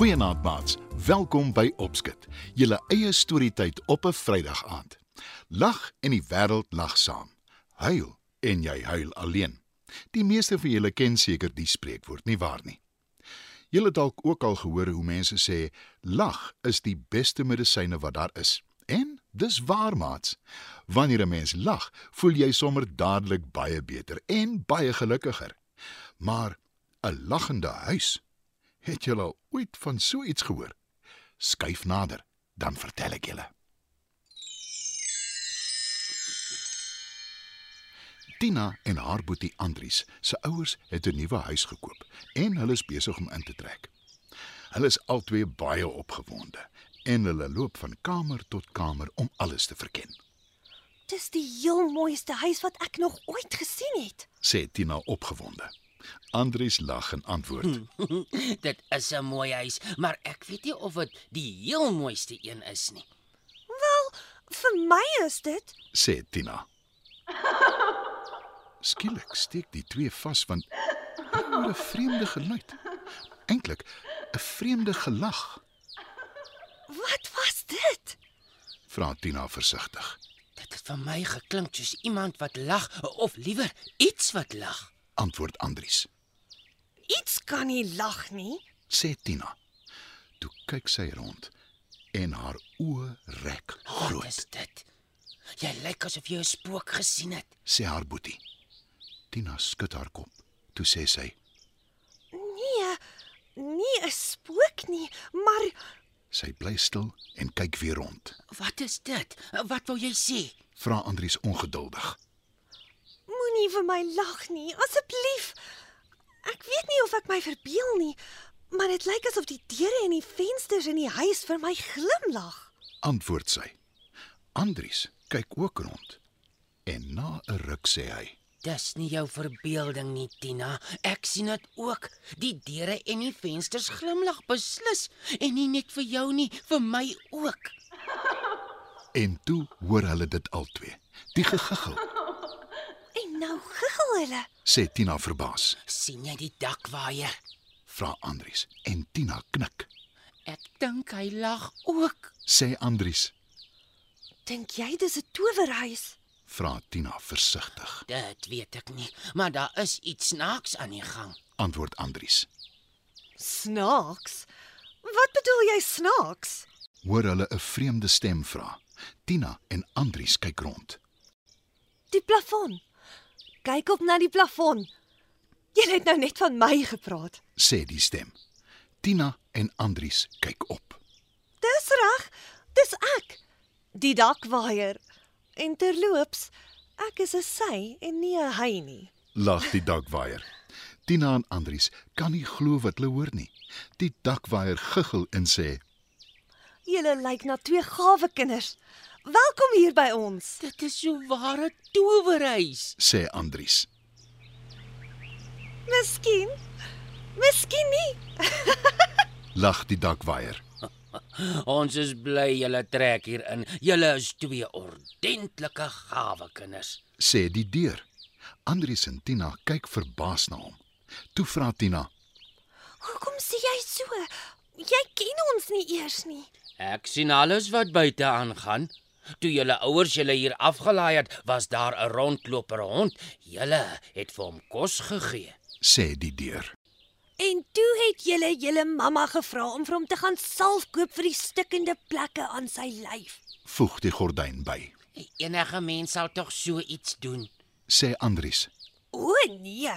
Goeienaand maats. Welkom by Opskit. Julle eie storietyd op 'n Vrydag aand. Lag en die wêreld lag saam. Huil en jy huil alleen. Die meeste van julle ken seker die spreekwoord, nie waar nie? Julle het dalk ook al gehoor hoe mense sê lag is die beste medisyne wat daar is. En dis waar maats. Wanneer 'n mens lag, voel jy sommer dadelik baie beter en baie gelukkiger. Maar 'n lagende huis Het julle ooit van so iets gehoor? Skuif nader, dan vertel ek julle. Tina en haar boetie Andries se ouers het 'n nuwe huis gekoop en hulle is besig om in te trek. Hulle is albei baie opgewonde en hulle loop van kamer tot kamer om alles te verken. Dis die heel mooiste huis wat ek nog ooit gesien het. Sê Tina opgewonde. Andries lag en antwoord: Dit is 'n mooi huis, maar ek weet nie of dit die heel mooiste een is nie. Wel, vir my is dit. sê Tina. Skielik steek die twee vas want hoor 'n vreemde geluid. Eintlik 'n vreemde gelag, Wat was dit? vra Tina versigtig. Dit het vir my geklink soos iemand wat lag of liewer iets wat lag. Antwoord Andries. Iets kan nie lag nie. Sê Tina. Toe kyk sy rond en haar oë rek Wat groot, is dit? Jy lyk asof jy 'n spook gesien het. sê haar boetie. Tina skud haar kop. Toe sê sy: Nee, nie 'n spook nie, maar Sy bly stil en kyk weer rond. Wat is dit? Wat wou jy sê? Vra Andries ongeduldig. moenie vir my lag nie, asseblief. Ek weet nie of ek my verbeel nie, maar dit lyk asof die deure en die vensters in die huis vir my glimlag. Antwoord sy. Andries kyk ook rond. En na 'n ruk sê hy: Dis nie jou verbeelding nie, Tina. Ek sien dit ook. Die deure en die vensters glimlag beslis en nie net vir jou nie, vir my ook. En toe hoor hulle dit albei. Die gegiggel, En nou giggel hulle. sê Tina verbaas. sien jy die dakwaaier? Vra Andries en Tina knik. Ek dink hy lag ook. Sê Andries, Dink jy dis 'n towerhuis? Vra Tina versigtig. Dit weet ek nie, maar daar is iets snaaks aan die gang. Antwoord Andries. Snaaks. Wat bedoel jy snaaks? Hoor hulle 'n vreemde stem vra. Tina en Andries kyk rond. Die plafon. Kyk op na die plafon. Jy het nou net van my gepraat. Sê die stem. Tina en Andries kyk op. Dis reg. Dis ek. Die dakwaaier. En terloops, ek is 'n sy en nie 'n hy nie. Lag die dakwaaier. Tina en Andries kan nie glo wat hulle hoor nie. Die dakwaaier giggel en sê: Julle lyk na twee gawe kinders. Welkom hier by ons. Dit is so ware towerhuis. sê Andries. Miskien. Miskien nie. Lag die dakwaaier. Ons is bly julle trek hier in. Julle is twee ordentlike gawe kinders. sê die deur. Andries en Tina kyk verbaas na hom. Toe vra Tina: Hoekom sê jy so? Jy ken ons nie eers nie. Ek sien alles wat buite aangaan. Toe julle ouers julle hier afgelaai het, was daar 'n rondloper hond. Julle het vir hom kos gegee. sê die deur. En toe het julle julle mamma gevra om vir hom te gaan salf koop vir die stikkende plekke aan sy lyf. Voeg die gordyn by. Enige mens sal tog so iets doen. Sê Andries: O nee,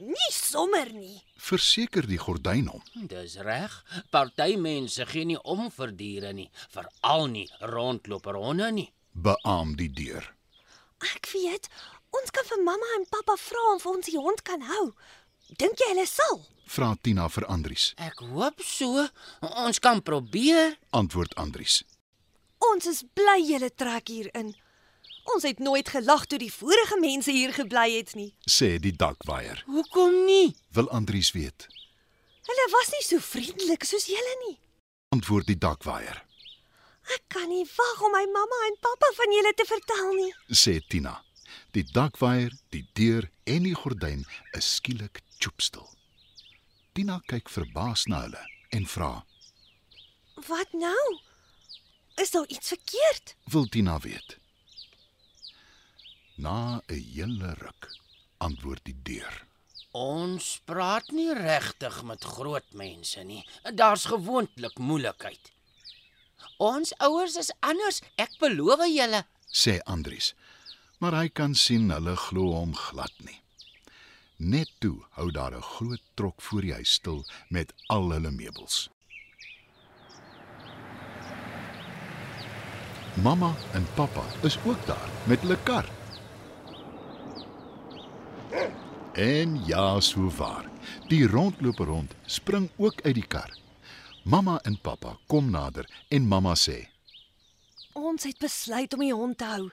nie sommer nie. "Verseker die gordyn hom." Dis reg. Party mense gee nie om vir diere nie, veral nie rondloper honde nie. Beaam die deur. Ek weet, ons kan vir mamma en pappa vra of ons die hond kan hou. Dink jy hulle sal? Vra Tina vir Andries. Ek hoop so. Ons kan probeer. Antwoord Andries. Ons is bly julle trek hier in. Ons het nooit gelag toe die vorige mense hier gebly het nie. sê die dakwaier. Hoekom nie? Wil Andries weet. Hulle was nie so vriendelik soos julle nie. Antwoord die dakwaier, Ek kan nie wag om my mamma en pappa van julle te vertel nie. sê Tina. Die dakwaier, die deur en die gordyn is skielik choopstil. Tina kyk verbaas na hulle en vra: Wat nou? Is daar iets verkeerd? "Wil Tina weet?" Na 'n hele ruk antwoord die deur. Ons praat nie regtig met groot mense nie. Daar's gewoonlik moeilikheid. Ons ouers is anders, ek beloof julle. sê Andries. Maar hy kan sien hulle glo hom glad nie. Net toe hou daar 'n groot trok voor die huis stil met al hulle meubels. Mamma en pappa is ook daar met hulle kar. En ja, so waar. Die rondloper rond spring ook uit die kar. Mamma en pappa kom nader en mamma sê: Ons het besluit om die hond te hou.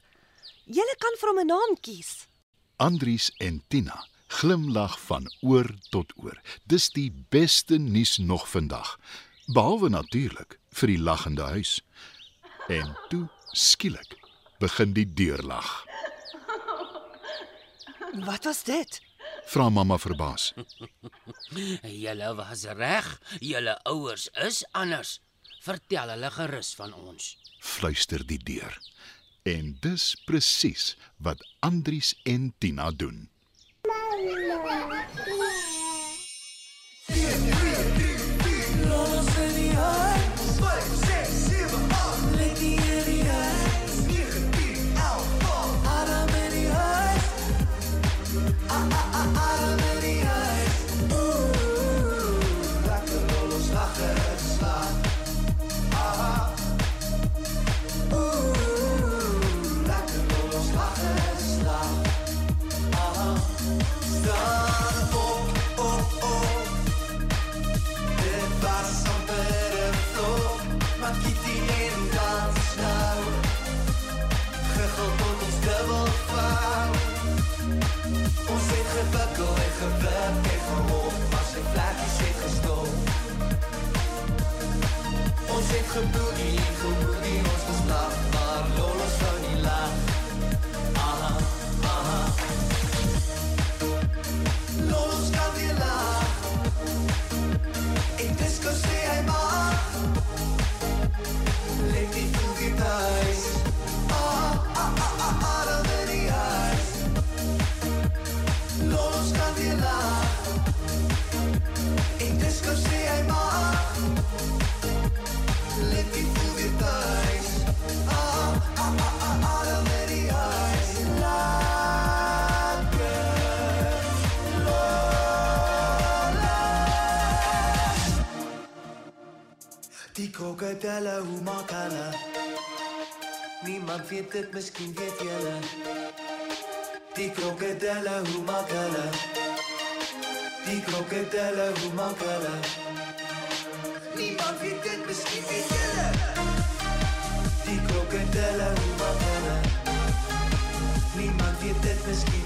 Julle kan vir hom 'n naam kies. Andries en Tina glimlag van oor tot oor. Dis die beste nuus nog vandag. Behalwe natuurlik vir die lagende huis. En toe skielik begin die deur lag. Wat was dit? Vra mamma verbaas. Julle was reg. Julle ouers is anders. Vertel hulle gerus van ons. Fluister die deur. En dis presies wat Andries en Tina doen. agressiva. gebakken en gewerkt en geholpen, maar zijn vlaagjes zit gestoken. Ons heeft gebloed, die gebloed, die ons geslacht, maar Lolo's krokodille, hoe maak hulle? Niemand weet dit, miskien weet julle. Die krokodille, hoe maak hulle? Die krokodille, hoe maak hulle? Niemand weet dit, miskien weet julle. Die krokodille, hoe maak hulle? Niemand weet dit, miskien